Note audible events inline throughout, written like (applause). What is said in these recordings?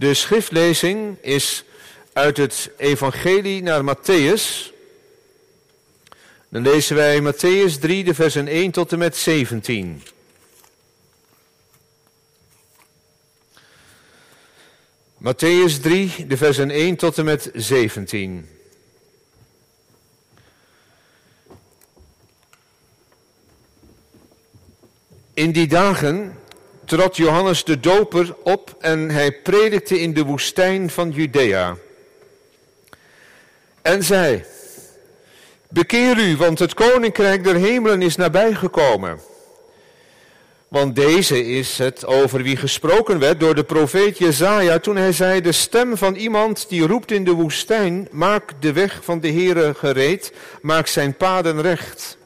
De schriftlezing is uit het Evangelie naar Matthäus. Dan lezen wij Matthäus 3, de versen 1 tot en met 17. Matthäus 3, de versen 1 tot en met 17. In die dagen trad Johannes de Doper op en hij predikte in de woestijn van Judea. En zei, bekeer u, want het koninkrijk der hemelen is nabijgekomen. Want deze is het over wie gesproken werd door de profeet Jezaja toen hij zei, de stem van iemand die roept in de woestijn, maak de weg van de Heere gereed, maak zijn paden recht.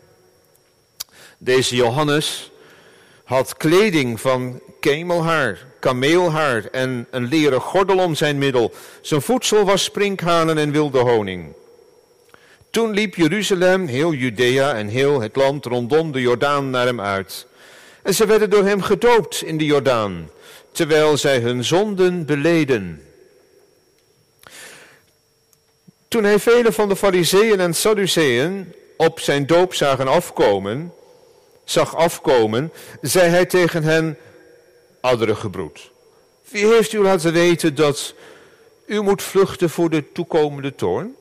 Deze Johannes had kleding van kemelhaar, kameelhaar en een leren gordel om zijn middel. Zijn voedsel was sprinkhanen en wilde honing. Toen liep Jeruzalem, heel Judea en heel het land rondom de Jordaan naar hem uit. En ze werden door hem gedoopt in de Jordaan, terwijl zij hun zonden beleden. Toen hij vele van de Fariseeën en Sadduceeën op zijn doop zagen afkomen, zag afkomen, zei hij tegen hen, gebroed. Wie heeft u laten weten dat u moet vluchten voor de toekomende toorn?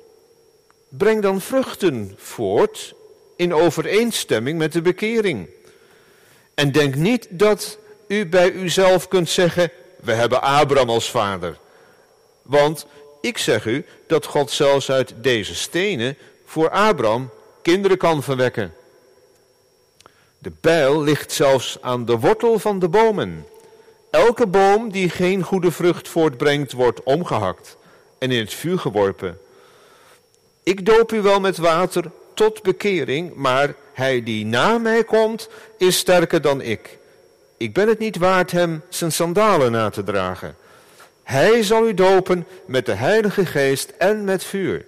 Breng dan vruchten voort in overeenstemming met de bekering. En denk niet dat u bij uzelf kunt zeggen, we hebben Abraham als vader. Want ik zeg u dat God zelfs uit deze stenen voor Abraham kinderen kan verwekken. De bijl ligt zelfs aan de wortel van de bomen. Elke boom die geen goede vrucht voortbrengt, wordt omgehakt en in het vuur geworpen. Ik doop u wel met water tot bekering, maar hij die na mij komt, is sterker dan ik. Ik ben het niet waard hem zijn sandalen na te dragen. Hij zal u dopen met de Heilige Geest en met vuur.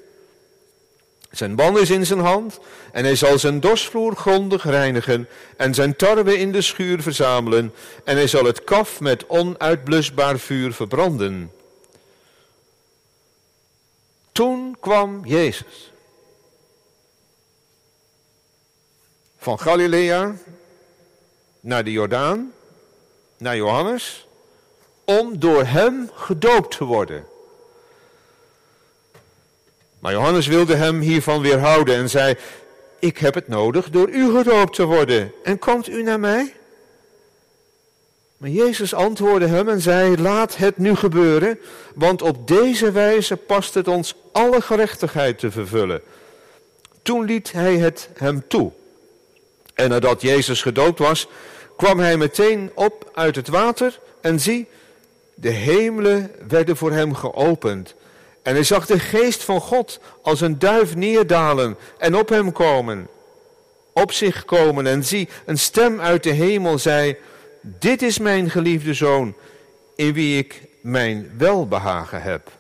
Zijn ban is in zijn hand en hij zal zijn dorsvloer grondig reinigen en zijn tarwe in de schuur verzamelen en hij zal het kaf met onuitblusbaar vuur verbranden. Toen kwam Jezus van Galilea naar de Jordaan, naar Johannes, om door hem gedoopt te worden. Maar Johannes wilde hem hiervan weerhouden en zei, ik heb het nodig door u gedoopt te worden. En komt u naar mij? Maar Jezus antwoordde hem en zei, laat het nu gebeuren, want op deze wijze past het ons alle gerechtigheid te vervullen. Toen liet hij het hem toe. En nadat Jezus gedoopt was, kwam hij meteen op uit het water en zie, de hemelen werden voor hem geopend. En hij zag de geest van God als een duif neerdalen en op hem komen. Op zich komen en zie, een stem uit de hemel zei, dit is mijn geliefde zoon, in wie ik mijn welbehagen heb.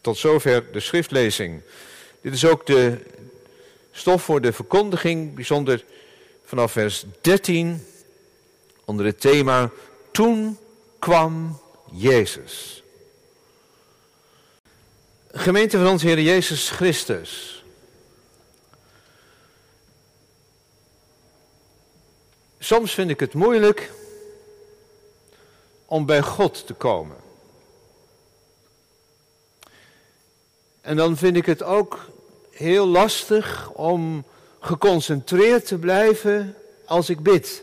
Tot zover de schriftlezing. Dit is ook de stof voor de verkondiging, bijzonder vanaf vers 13, onder het thema Toen kwam Jezus. Gemeente van onze Heer Jezus Christus. Soms vind ik het moeilijk om bij God te komen. En dan vind ik het ook heel lastig om geconcentreerd te blijven als ik bid.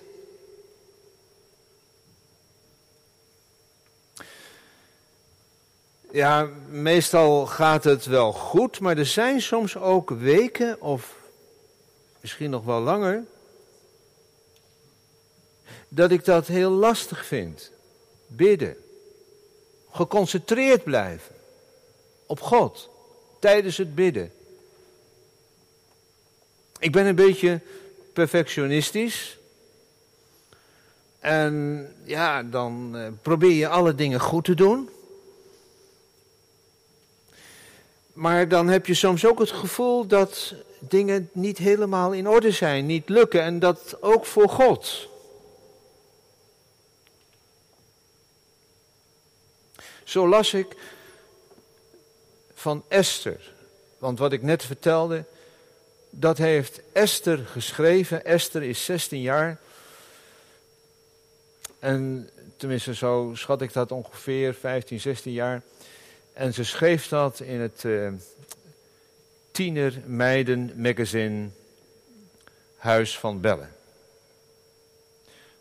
Ja, meestal gaat het wel goed, maar er zijn soms ook weken of misschien nog wel langer dat ik dat heel lastig vind. Bidden. Geconcentreerd blijven op God tijdens het bidden. Ik ben een beetje perfectionistisch. En ja, dan eh, probeer je alle dingen goed te doen. Maar dan heb je soms ook het gevoel dat dingen niet helemaal in orde zijn, niet lukken. En dat ook voor God. Zo las ik van Esther. Want wat ik net vertelde, dat heeft Esther geschreven. Esther is 16 jaar. En tenminste, zo schat ik dat ongeveer, 15, 16 jaar. En ze schreef dat in het uh, Tiener Meiden Magazine Huis van Bellen.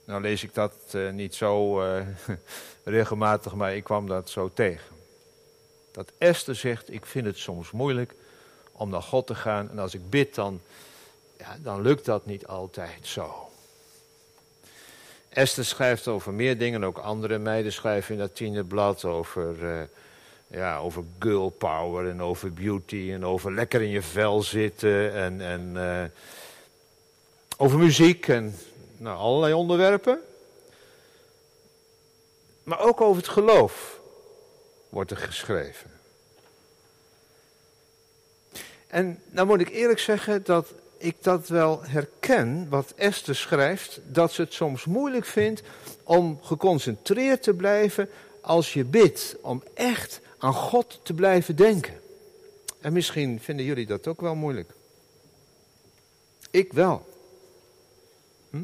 Nou lees ik dat uh, niet zo uh, (laughs) regelmatig, maar ik kwam dat zo tegen. Dat Esther zegt, ik vind het soms moeilijk om naar God te gaan. En als ik bid, dan, ja, dan lukt dat niet altijd zo. Esther schrijft over meer dingen, ook andere meiden schrijven in dat tienerblad over, ja, over girl power en over beauty en over lekker in je vel zitten en, en uh, over muziek en nou, allerlei onderwerpen. Maar ook over het geloof wordt er geschreven. En nou moet ik eerlijk zeggen dat ik dat wel herken, wat Esther schrijft, dat ze het soms moeilijk vindt om geconcentreerd te blijven als je bidt, om echt aan God te blijven denken. En misschien vinden jullie dat ook wel moeilijk. Ik wel. Hm?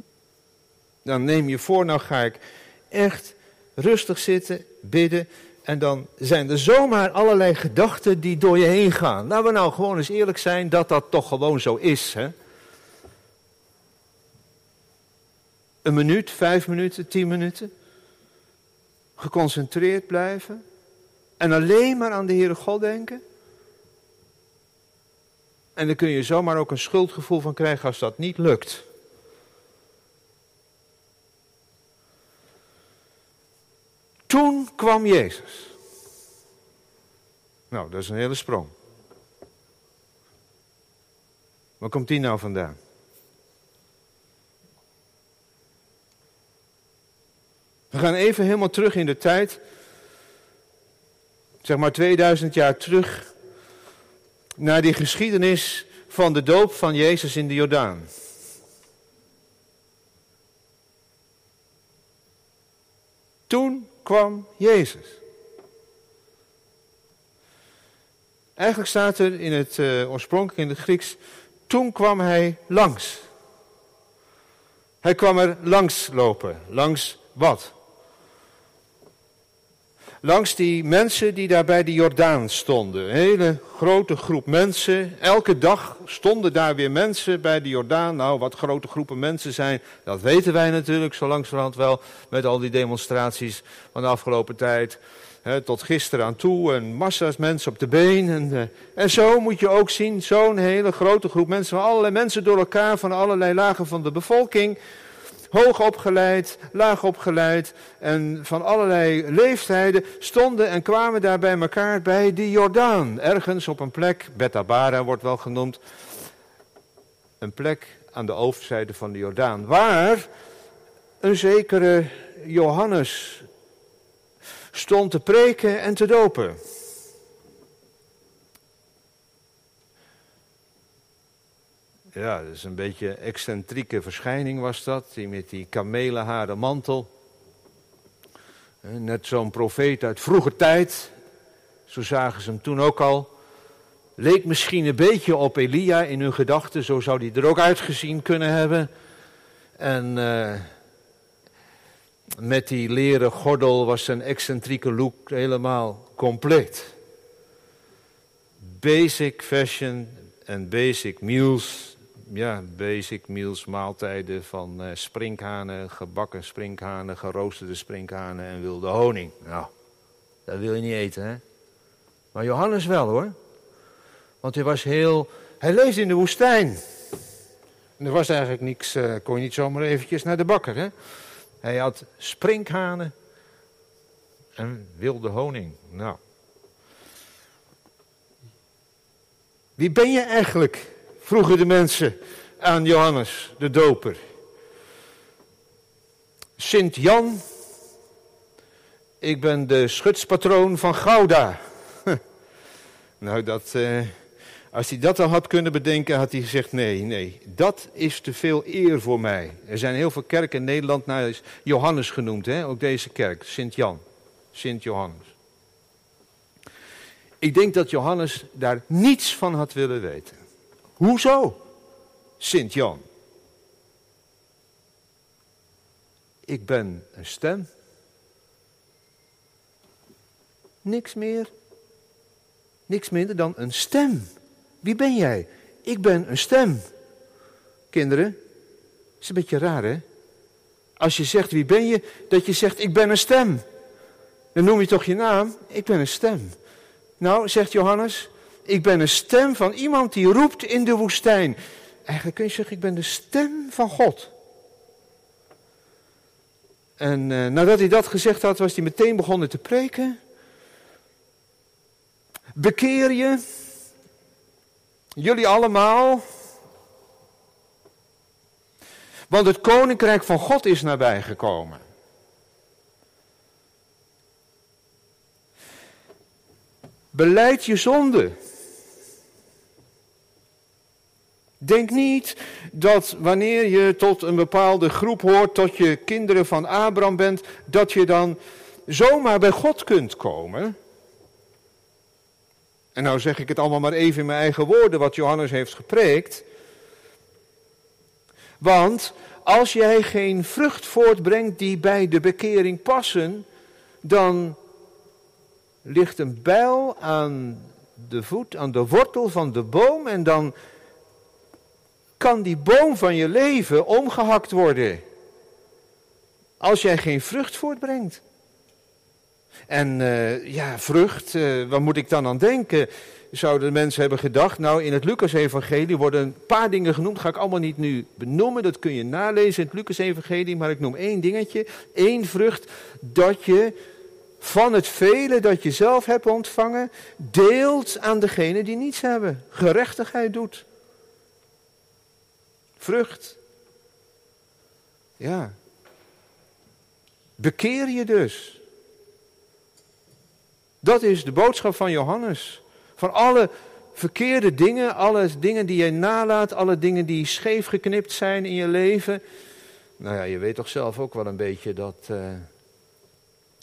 Dan neem je voor, nou ga ik echt rustig zitten, bidden. En dan zijn er zomaar allerlei gedachten die door je heen gaan. Laten we nou gewoon eens eerlijk zijn dat dat toch gewoon zo is. Hè? Een minuut, vijf minuten, tien minuten. Geconcentreerd blijven. En alleen maar aan de Heere God denken. En dan kun je zomaar ook een schuldgevoel van krijgen als dat niet lukt. Toen kwam Jezus. Nou, dat is een hele sprong. Waar komt die nou vandaan? We gaan even helemaal terug in de tijd. Zeg maar 2000 jaar terug. Naar die geschiedenis van de doop van Jezus in de Jordaan. Toen kwam Jezus. Eigenlijk staat er in het uh, oorspronkelijk in het Grieks, toen kwam hij langs. Hij kwam er langs lopen. Langs wat? Langs die mensen die daar bij de Jordaan stonden. Een hele grote groep mensen. Elke dag stonden daar weer mensen bij de Jordaan. Nou, wat grote groepen mensen zijn, dat weten wij natuurlijk zo langzamerhand wel. Met al die demonstraties van de afgelopen tijd tot gisteren aan toe en massa's mensen op de been. En, uh, en zo moet je ook zien, zo'n hele grote groep mensen, van allerlei mensen door elkaar, van allerlei lagen van de bevolking. Hoog opgeleid, laag opgeleid en van allerlei leeftijden stonden en kwamen daar bij elkaar bij die Jordaan. Ergens op een plek, Betabara wordt wel genoemd, een plek aan de overzijde van de Jordaan. Waar een zekere Johannes stond te preken en te dopen. Ja, dat is een beetje excentrieke verschijning was dat, die met die kamelenharen mantel. Net zo'n profeet uit vroeger tijd, zo zagen ze hem toen ook al. Leek misschien een beetje op Elia in hun gedachten, zo zou hij er ook uitgezien kunnen hebben. En uh, met die leren gordel was zijn excentrieke look helemaal compleet. Basic fashion en basic meals. Ja, basic meals, maaltijden van uh, sprinkhanen, gebakken sprinkhanen, geroosterde sprinkhanen en wilde honing. Nou, dat wil je niet eten, hè? Maar Johannes wel, hoor. Want hij was heel... Hij leefde in de woestijn. En er was eigenlijk niks, uh, kon je niet zomaar eventjes naar de bakker, hè? Hij had sprinkhanen en wilde honing. Nou. Wie ben je eigenlijk? Vroegen de mensen aan Johannes de Doper. Sint Jan, ik ben de schutspatroon van Gouda. (laughs) nou, dat, eh, als hij dat al had kunnen bedenken, had hij gezegd: nee, nee, dat is te veel eer voor mij. Er zijn heel veel kerken in Nederland, is Johannes genoemd, hè? ook deze kerk, Sint-Jan, Sint-Johannes. Ik denk dat Johannes daar niets van had willen weten. Hoezo? Sint-Jan. Ik ben een stem. Niks meer. Niks minder dan een stem. Wie ben jij? Ik ben een stem. Kinderen, is een beetje raar hè? Als je zegt wie ben je, dat je zegt ik ben een stem. Dan noem je toch je naam? Ik ben een stem. Nou, zegt Johannes, ik ben een stem van iemand die roept in de woestijn. Eigenlijk kun je zeggen, ik ben de stem van God. En uh, nadat hij dat gezegd had, was hij meteen begonnen te preken. Bekeer je, jullie allemaal, want het koninkrijk van God is nabijgekomen. Beleid je zonde. Denk niet dat wanneer je tot een bepaalde groep hoort, tot je kinderen van Abraham bent, dat je dan zomaar bij God kunt komen. En nou zeg ik het allemaal maar even in mijn eigen woorden, wat Johannes heeft gepreekt. Want als jij geen vrucht voortbrengt die bij de bekering passen, dan ligt een bijl aan de voet, aan de wortel van de boom en dan kan die boom van je leven omgehakt worden. Als jij geen vrucht voortbrengt. En uh, ja, vrucht, uh, waar moet ik dan aan denken? Zouden de mensen hebben gedacht, nou in het Lucas-evangelie worden een paar dingen genoemd, ga ik allemaal niet nu benoemen, dat kun je nalezen in het Lucas-evangelie, maar ik noem één dingetje, één vrucht, dat je van het vele dat je zelf hebt ontvangen, deelt aan degene die niets hebben. Gerechtigheid doet. Vrucht. Ja. Bekeer je dus. Dat is de boodschap van Johannes. Van alle verkeerde dingen, alle dingen die je nalaat, alle dingen die scheef geknipt zijn in je leven. Nou ja, je weet toch zelf ook wel een beetje dat. Uh,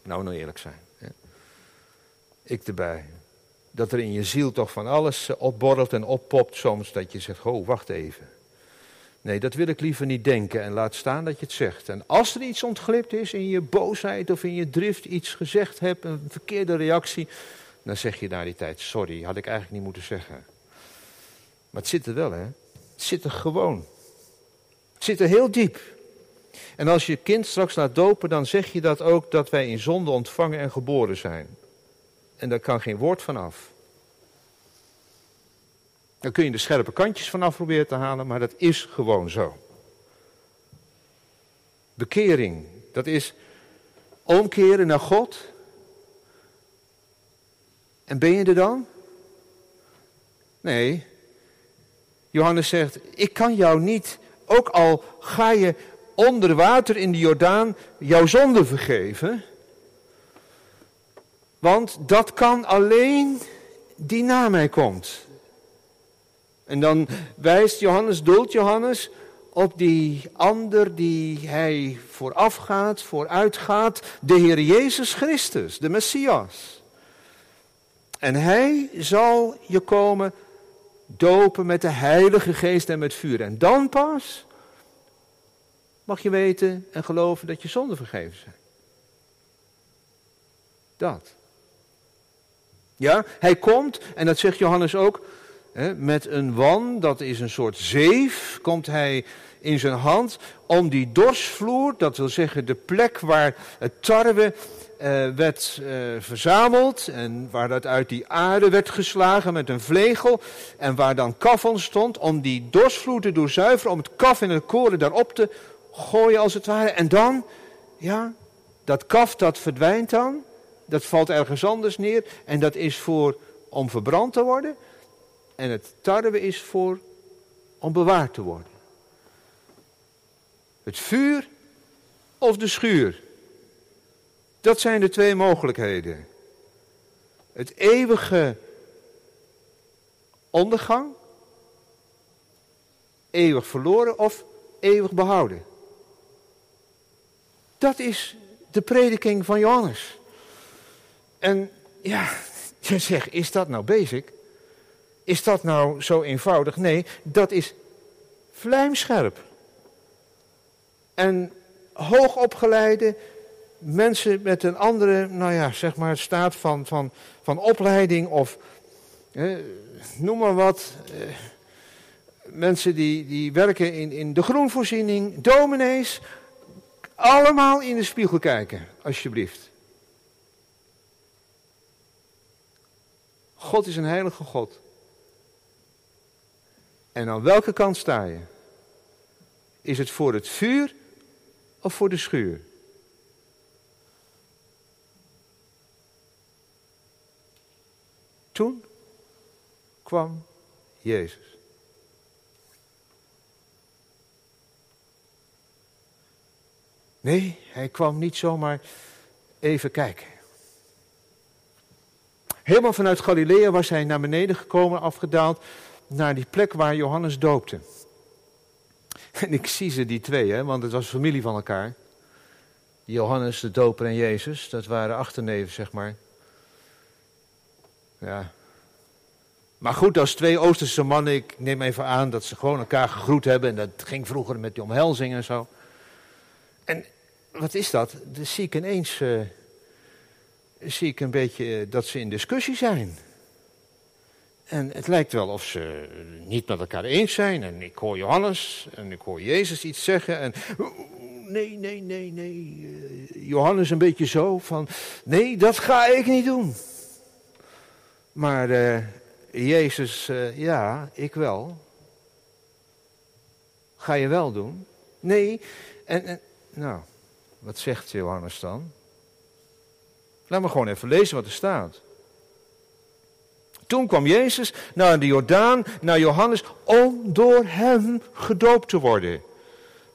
nou, nou eerlijk zijn. Ik erbij. Dat er in je ziel toch van alles eh, opborrelt en oppopt soms. Dat je zegt: Oh, wacht even. Nee, dat wil ik liever niet denken en laat staan dat je het zegt. En als er iets ontglipt is in je boosheid of in je drift, iets gezegd hebt, een verkeerde reactie, dan zeg je na die tijd, sorry, had ik eigenlijk niet moeten zeggen. Maar het zit er wel, hè? Het zit er gewoon. Het zit er heel diep. En als je kind straks laat dopen, dan zeg je dat ook dat wij in zonde ontvangen en geboren zijn. En daar kan geen woord van af. Dan kun je de scherpe kantjes vanaf proberen te halen, maar dat is gewoon zo. Bekering, dat is omkeren naar God. En ben je er dan? Nee. Johannes zegt, ik kan jou niet, ook al ga je onder water in de Jordaan, jouw zonde vergeven. Want dat kan alleen die na mij komt. En dan wijst Johannes, doelt Johannes op die ander die hij voorafgaat, vooruitgaat, de Heer Jezus Christus, de Messias. En hij zal je komen dopen met de Heilige Geest en met vuur. En dan pas mag je weten en geloven dat je zonden vergeven zijn. Dat. Ja, hij komt, en dat zegt Johannes ook, met een wan, dat is een soort zeef, komt hij in zijn hand om die dorsvloer, dat wil zeggen de plek waar het tarwe uh, werd uh, verzameld en waar dat uit die aarde werd geslagen met een vlegel en waar dan kaf stond, om die dorsvloer te doorzuiveren, om het kaf en het koren daarop te gooien als het ware. En dan, ja, dat kaf dat verdwijnt dan, dat valt ergens anders neer en dat is voor om verbrand te worden. En het tarwe is voor om bewaard te worden. Het vuur of de schuur. Dat zijn de twee mogelijkheden. Het eeuwige ondergang, eeuwig verloren of eeuwig behouden. Dat is de prediking van Johannes. En ja, (laughs) Je zegt, is dat nou basic? Is dat nou zo eenvoudig? Nee, dat is vlijmscherp. En hoogopgeleide mensen met een andere, nou ja, zeg maar, staat van, van, van opleiding of noem maar wat. Eh, mensen die, die werken in, in de groenvoorziening, dominees, allemaal in de spiegel kijken, alsjeblieft. God is een heilige God. En aan welke kant sta je? Is het voor het vuur of voor de schuur? Toen kwam Jezus. Nee, hij kwam niet zomaar even kijken. Helemaal vanuit Galilea was hij naar beneden gekomen, afgedaald, naar die plek waar Johannes doopte. En ik zie ze, die twee, hè, want het was familie van elkaar. Johannes, de doper en Jezus, dat waren achterneven, zeg maar. Ja. Maar goed, als twee Oosterse mannen, ik neem even aan dat ze gewoon elkaar gegroet hebben. En dat ging vroeger met die omhelzing en zo. En wat is dat? Dan zie ik ineens uh, zie ik een beetje eh, dat ze in discussie zijn. En het lijkt wel of ze niet met elkaar eens zijn. En ik hoor Johannes en ik hoor Jezus iets zeggen. En nee, nee, nee, nee. Eh, Johannes een beetje zo van, nee, dat ga ik niet doen. Maar uh, Jezus, uh, ja, ik wel. Ga je wel doen? Nee. En, en, nou, wat zegt Johannes dan? Laat me gewoon even lezen wat er staat. Toen kwam Jezus naar de Jordaan, naar Johannes, om door hem gedoopt te worden.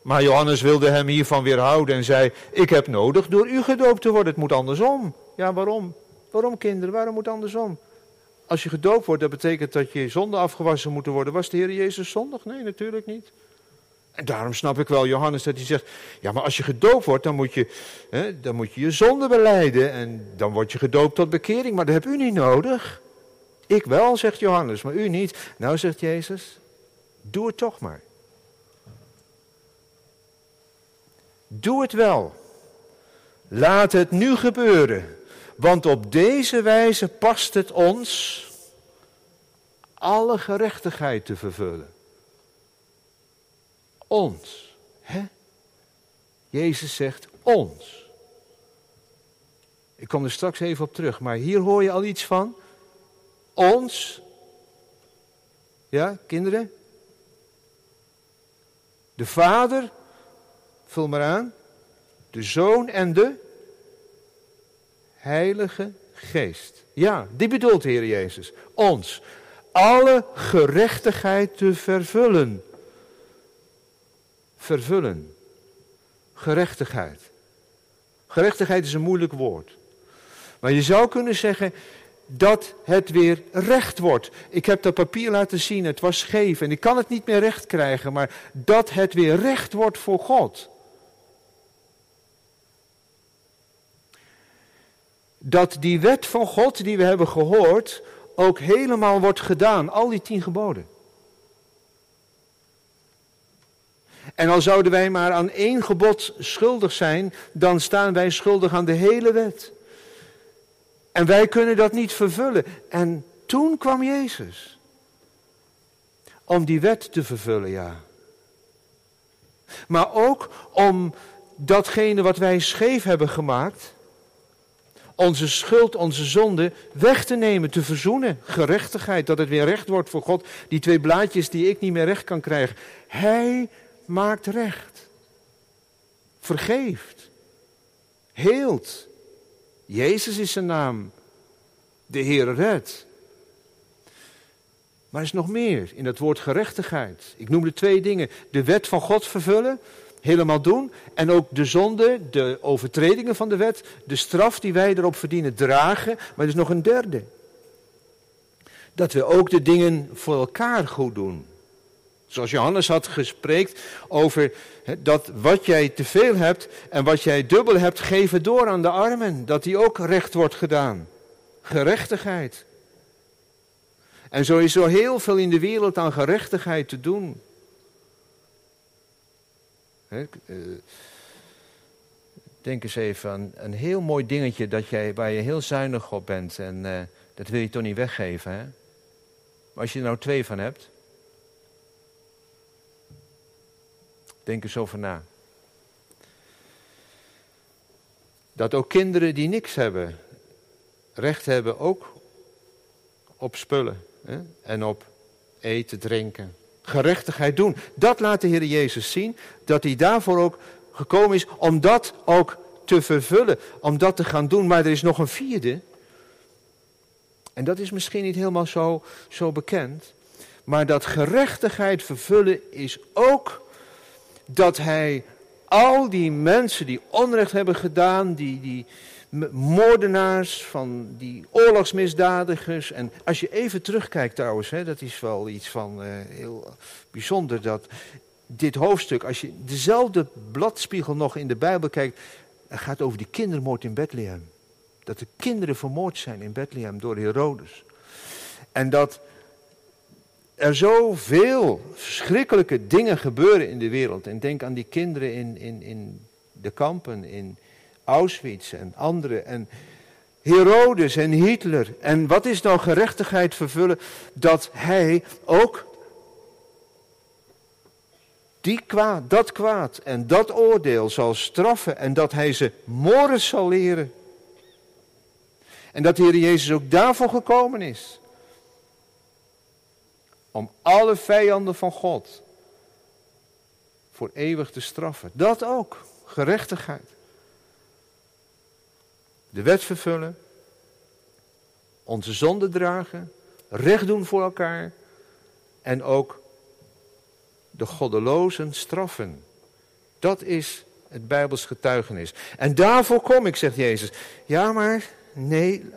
Maar Johannes wilde hem hiervan weerhouden en zei: Ik heb nodig door u gedoopt te worden. Het moet andersom. Ja, waarom? Waarom, kinderen? Waarom moet andersom? Als je gedoopt wordt, dat betekent dat je zonde afgewassen moet worden. Was de Heer Jezus zondig? Nee, natuurlijk niet. En daarom snap ik wel Johannes dat hij zegt, ja maar als je gedoopt wordt, dan moet je, hè, dan moet je je zonde beleiden en dan word je gedoopt tot bekering, maar dat heb u niet nodig. Ik wel, zegt Johannes, maar u niet. Nou, zegt Jezus, doe het toch maar. Doe het wel. Laat het nu gebeuren. Want op deze wijze past het ons alle gerechtigheid te vervullen. Ons. Hè? Jezus zegt ons. Ik kom er straks even op terug, maar hier hoor je al iets van. Ons. Ja, kinderen? De Vader, vul maar aan. De Zoon en de Heilige Geest. Ja, die bedoelt Heer Jezus. Ons. Alle gerechtigheid te vervullen vervullen. Gerechtigheid. Gerechtigheid is een moeilijk woord. Maar je zou kunnen zeggen dat het weer recht wordt. Ik heb dat papier laten zien, het was scheef en ik kan het niet meer recht krijgen, maar dat het weer recht wordt voor God. Dat die wet van God die we hebben gehoord ook helemaal wordt gedaan, al die tien geboden. En al zouden wij maar aan één gebod schuldig zijn, dan staan wij schuldig aan de hele wet. En wij kunnen dat niet vervullen. En toen kwam Jezus. Om die wet te vervullen, ja. Maar ook om datgene wat wij scheef hebben gemaakt, onze schuld, onze zonde weg te nemen, te verzoenen. Gerechtigheid, dat het weer recht wordt voor God. Die twee blaadjes die ik niet meer recht kan krijgen. Hij maakt recht. Vergeeft. Heelt. Jezus is zijn naam. De Heer redt. Maar er is nog meer in het woord gerechtigheid. Ik noemde twee dingen. De wet van God vervullen, helemaal doen. En ook de zonde, de overtredingen van de wet, de straf die wij erop verdienen dragen. Maar er is nog een derde. Dat we ook de dingen voor elkaar goed doen. Zoals Johannes had gespreekt over dat wat jij te veel hebt en wat jij dubbel hebt, het door aan de armen. Dat die ook recht wordt gedaan. Gerechtigheid. En zo is zo heel veel in de wereld aan gerechtigheid te doen. He, uh, denk eens even aan een heel mooi dingetje dat jij, waar je heel zuinig op bent. En uh, dat wil je toch niet weggeven, hè? Maar als je er nou twee van hebt. Denk eens over na. Dat ook kinderen die niks hebben, recht hebben ook op spullen hè? en op eten, drinken. Gerechtigheid doen. Dat laat de Heer Jezus zien, dat hij daarvoor ook gekomen is om dat ook te vervullen, om dat te gaan doen. Maar er is nog een vierde. En dat is misschien niet helemaal zo, zo bekend. Maar dat gerechtigheid vervullen is ook dat hij al die mensen die onrecht hebben gedaan, die, die moordenaars, van die oorlogsmisdadigers. En als je even terugkijkt trouwens, hè, dat is wel iets van uh, heel bijzonder, dat dit hoofdstuk, als je dezelfde bladspiegel nog in de Bijbel kijkt, gaat over die kindermoord in Bethlehem. Dat de kinderen vermoord zijn in Bethlehem door Herodes. En dat er zoveel verschrikkelijke dingen gebeuren in de wereld. En denk aan die kinderen in, in, in de kampen, in Auschwitz en andere. En Herodes en Hitler. En wat is nou gerechtigheid vervullen? Dat hij ook die kwaad, dat kwaad en dat oordeel zal straffen en dat hij ze moorden zal leren. En dat de Heer Jezus ook daarvoor gekomen is. Om alle vijanden van God voor eeuwig te straffen. Dat ook, gerechtigheid. De wet vervullen, onze zonde dragen, recht doen voor elkaar en ook de goddelozen straffen. Dat is het Bijbels getuigenis. En daarvoor kom ik, zegt Jezus. Ja, maar nee,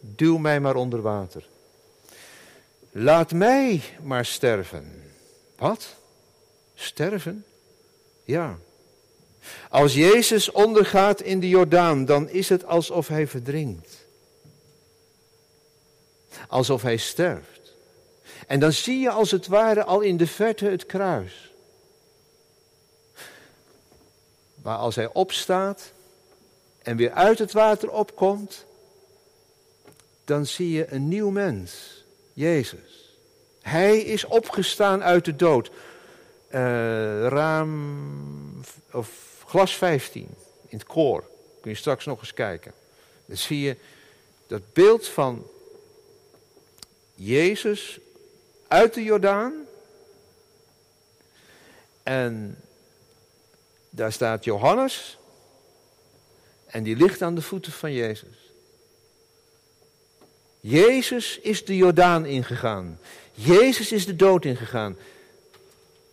duw mij maar onder water. Laat mij maar sterven. Wat? Sterven? Ja. Als Jezus ondergaat in de Jordaan, dan is het alsof hij verdrinkt. Alsof hij sterft. En dan zie je als het ware al in de verte het kruis. Maar als hij opstaat en weer uit het water opkomt, dan zie je een nieuw mens, Jezus. Hij is opgestaan uit de dood. Uh, raam of glas 15 in het koor. Kun je straks nog eens kijken. Dan zie je dat beeld van Jezus uit de Jordaan. En daar staat Johannes. En die ligt aan de voeten van Jezus. Jezus is de Jordaan ingegaan. Jezus is de dood ingegaan.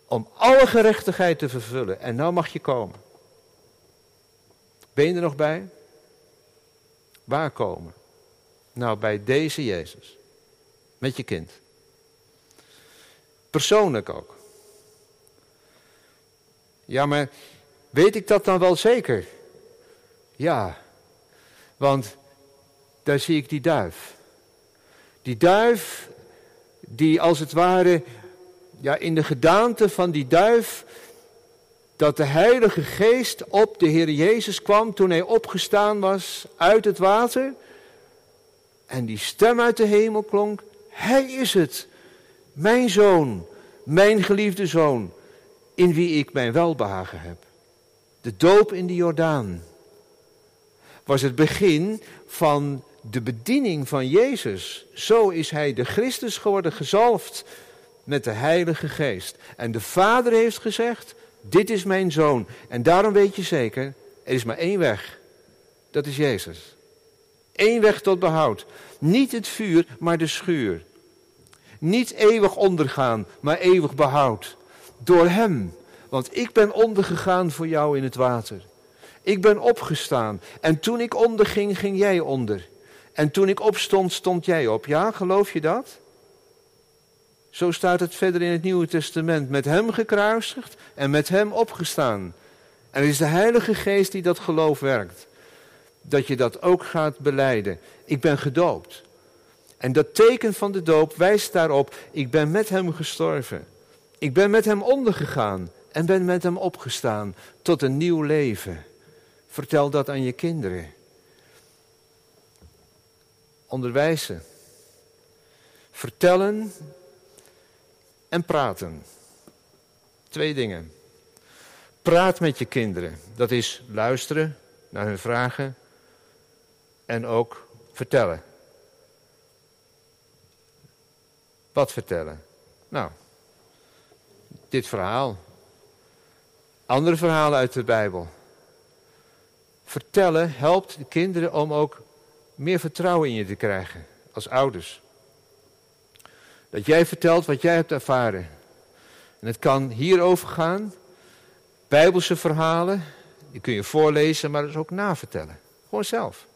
Om alle gerechtigheid te vervullen. En nou mag je komen. Ben je er nog bij? Waar komen? Nou, bij deze Jezus. Met je kind. Persoonlijk ook. Ja, maar weet ik dat dan wel zeker? Ja, want daar zie ik die duif. Die duif die als het ware ja, in de gedaante van die duif dat de Heilige Geest op de Heer Jezus kwam toen hij opgestaan was uit het water. En die stem uit de hemel klonk, Hij is het mijn zoon, mijn geliefde zoon, in wie ik mijn welbehagen heb. De doop in de Jordaan was het begin van de bediening van Jezus. Zo is hij de Christus geworden, gezalfd met de Heilige Geest. En de Vader heeft gezegd, dit is mijn zoon. En daarom weet je zeker, er is maar één weg. Dat is Jezus. Eén weg tot behoud. Niet het vuur, maar de schuur. Niet eeuwig ondergaan, maar eeuwig behoud. Door Hem. Want ik ben ondergegaan voor jou in het water. Ik ben opgestaan. En toen ik onderging, ging jij onder. En toen ik opstond, stond jij op. Ja, geloof je dat? Zo staat het verder in het Nieuwe Testament. Met Hem gekruisigd en met Hem opgestaan. En het is de Heilige Geest die dat geloof werkt. Dat je dat ook gaat beleiden. Ik ben gedoopt. En dat teken van de doop wijst daarop, ik ben met hem gestorven. Ik ben met hem ondergegaan en ben met hem opgestaan tot een nieuw leven. Vertel dat aan je kinderen. Onderwijzen. Vertellen en praten. Twee dingen. Praat met je kinderen. Dat is luisteren naar hun vragen en ook vertellen. Wat vertellen? Nou, dit verhaal. Andere verhalen uit de Bijbel. Vertellen helpt de kinderen om ook meer vertrouwen in je te krijgen als ouders. Dat jij vertelt wat jij hebt ervaren. En het kan hierover gaan. Bijbelse verhalen, die kun je voorlezen, maar dus ook navertellen. Gewoon zelf.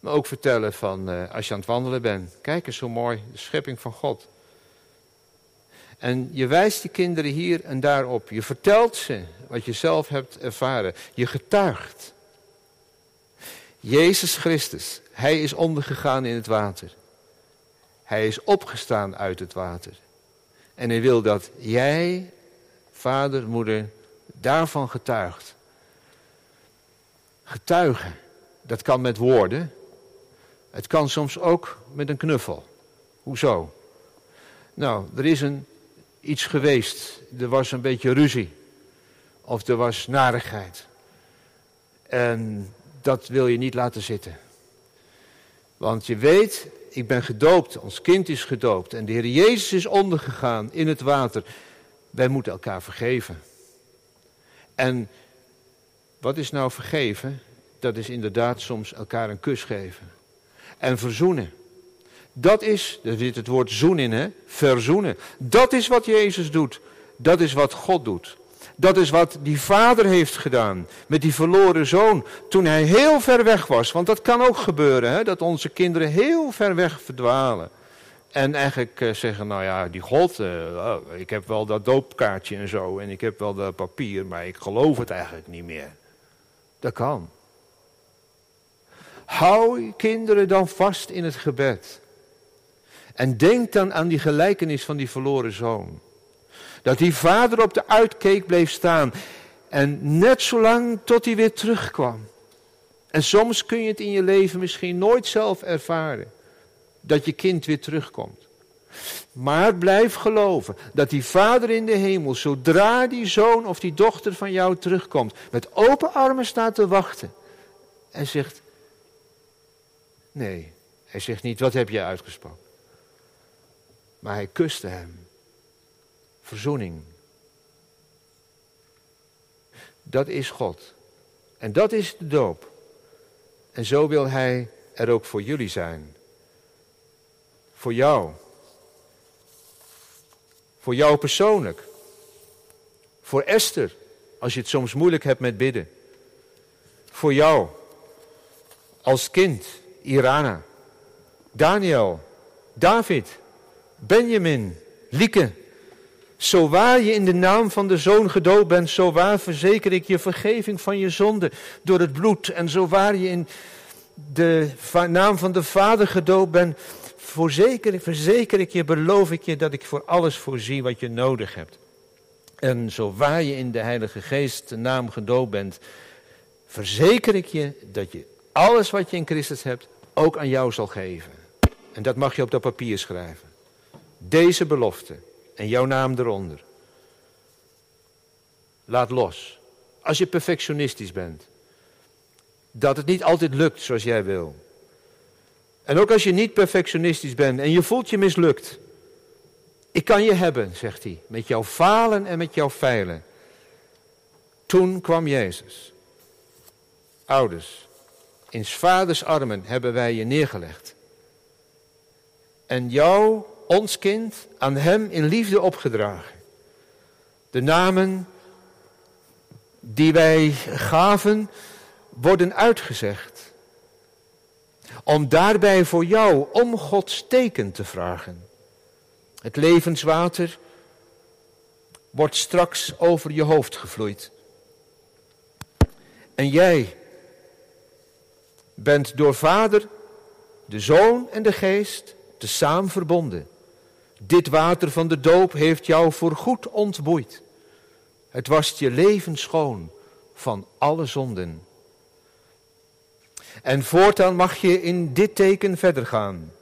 Maar ook vertellen van uh, als je aan het wandelen bent. Kijk eens hoe mooi, de schepping van God. En je wijst die kinderen hier en daar op. Je vertelt ze wat je zelf hebt ervaren. Je getuigt. Jezus Christus, Hij is ondergegaan in het water. Hij is opgestaan uit het water. En Hij wil dat jij, vader, moeder, daarvan getuigt. Getuigen, dat kan met woorden. Het kan soms ook met een knuffel. Hoezo? Nou, er is een, iets geweest. Er was een beetje ruzie. Of er was narigheid. En dat wil je niet laten zitten. Want je weet, ik ben gedoopt, ons kind is gedoopt en de Heer Jezus is ondergegaan in het water. Wij moeten elkaar vergeven. En wat is nou vergeven? Dat is inderdaad soms elkaar een kus geven. En verzoenen. Dat is, er zit het woord zoen in, hè? Verzoenen. Dat is wat Jezus doet. Dat is wat God doet. Dat is wat die vader heeft gedaan met die verloren zoon toen hij heel ver weg was. Want dat kan ook gebeuren, hè? dat onze kinderen heel ver weg verdwalen. En eigenlijk uh, zeggen, nou ja, die God, uh, oh, ik heb wel dat doopkaartje en zo en ik heb wel dat papier, maar ik geloof het eigenlijk niet meer. Dat kan. Hou kinderen dan vast in het gebed. En denk dan aan die gelijkenis van die verloren zoon. Dat die vader op de uitkeek bleef staan. En net zolang tot hij weer terugkwam. En soms kun je het in je leven misschien nooit zelf ervaren. Dat je kind weer terugkomt. Maar blijf geloven dat die vader in de hemel, zodra die zoon of die dochter van jou terugkomt, met open armen staat te wachten. En zegt, nee, hij zegt niet, wat heb je uitgesproken? Maar hij kuste hem verzoening. Dat is God. En dat is de doop. En zo wil Hij er ook voor jullie zijn. Voor jou. Voor jou persoonlijk. Voor Esther, als je het soms moeilijk hebt met bidden. Voor jou, als kind, Irana. Daniel, David, Benjamin, Lieke, zo waar je in de naam van de Zoon gedoopt bent, zo waar verzeker ik je vergeving van je zonde door het bloed. En zo waar je in de naam van de Vader gedoopt bent, verzeker, ik je, beloof ik je dat ik voor alles voorzie wat je nodig hebt. En zo waar je in de Heilige Geest de naam gedoopt bent, verzeker ik je dat je alles wat je in Christus hebt ook aan jou zal geven. En dat mag je op dat papier schrijven. Deze belofte en jouw naam eronder. Laat los. Als je perfectionistisch bent. Dat het niet altijd lukt zoals jij wil. En ook als je niet perfectionistisch bent en je voelt je mislukt. Ik kan je hebben, zegt hij, met jouw falen en met jouw feilen. Toen kwam Jezus. Ouders, in vaders armen hebben wij je neergelegd. En jou ons kind, aan Hem in liefde opgedragen. De namen die wij gaven, worden uitgezegd. Om daarbij voor jou om Gods teken te vragen. Het levenswater wordt straks over je hoofd gevloeid. En jij bent door vader de Zoon en de Geest, tezamen verbonden. Dit water van de doop heeft jou voorgoed ontboeid. Het wast je leven schoon van alle zonden. En voortaan mag je in dit teken verder gaan.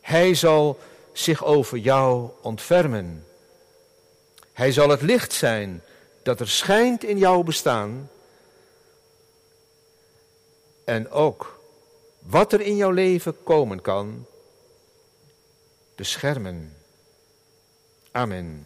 Hij zal zich over jou ontfermen. Hij zal het licht zijn dat er schijnt in jouw bestaan. En ook wat er in jouw leven komen kan, beschermen. Amen.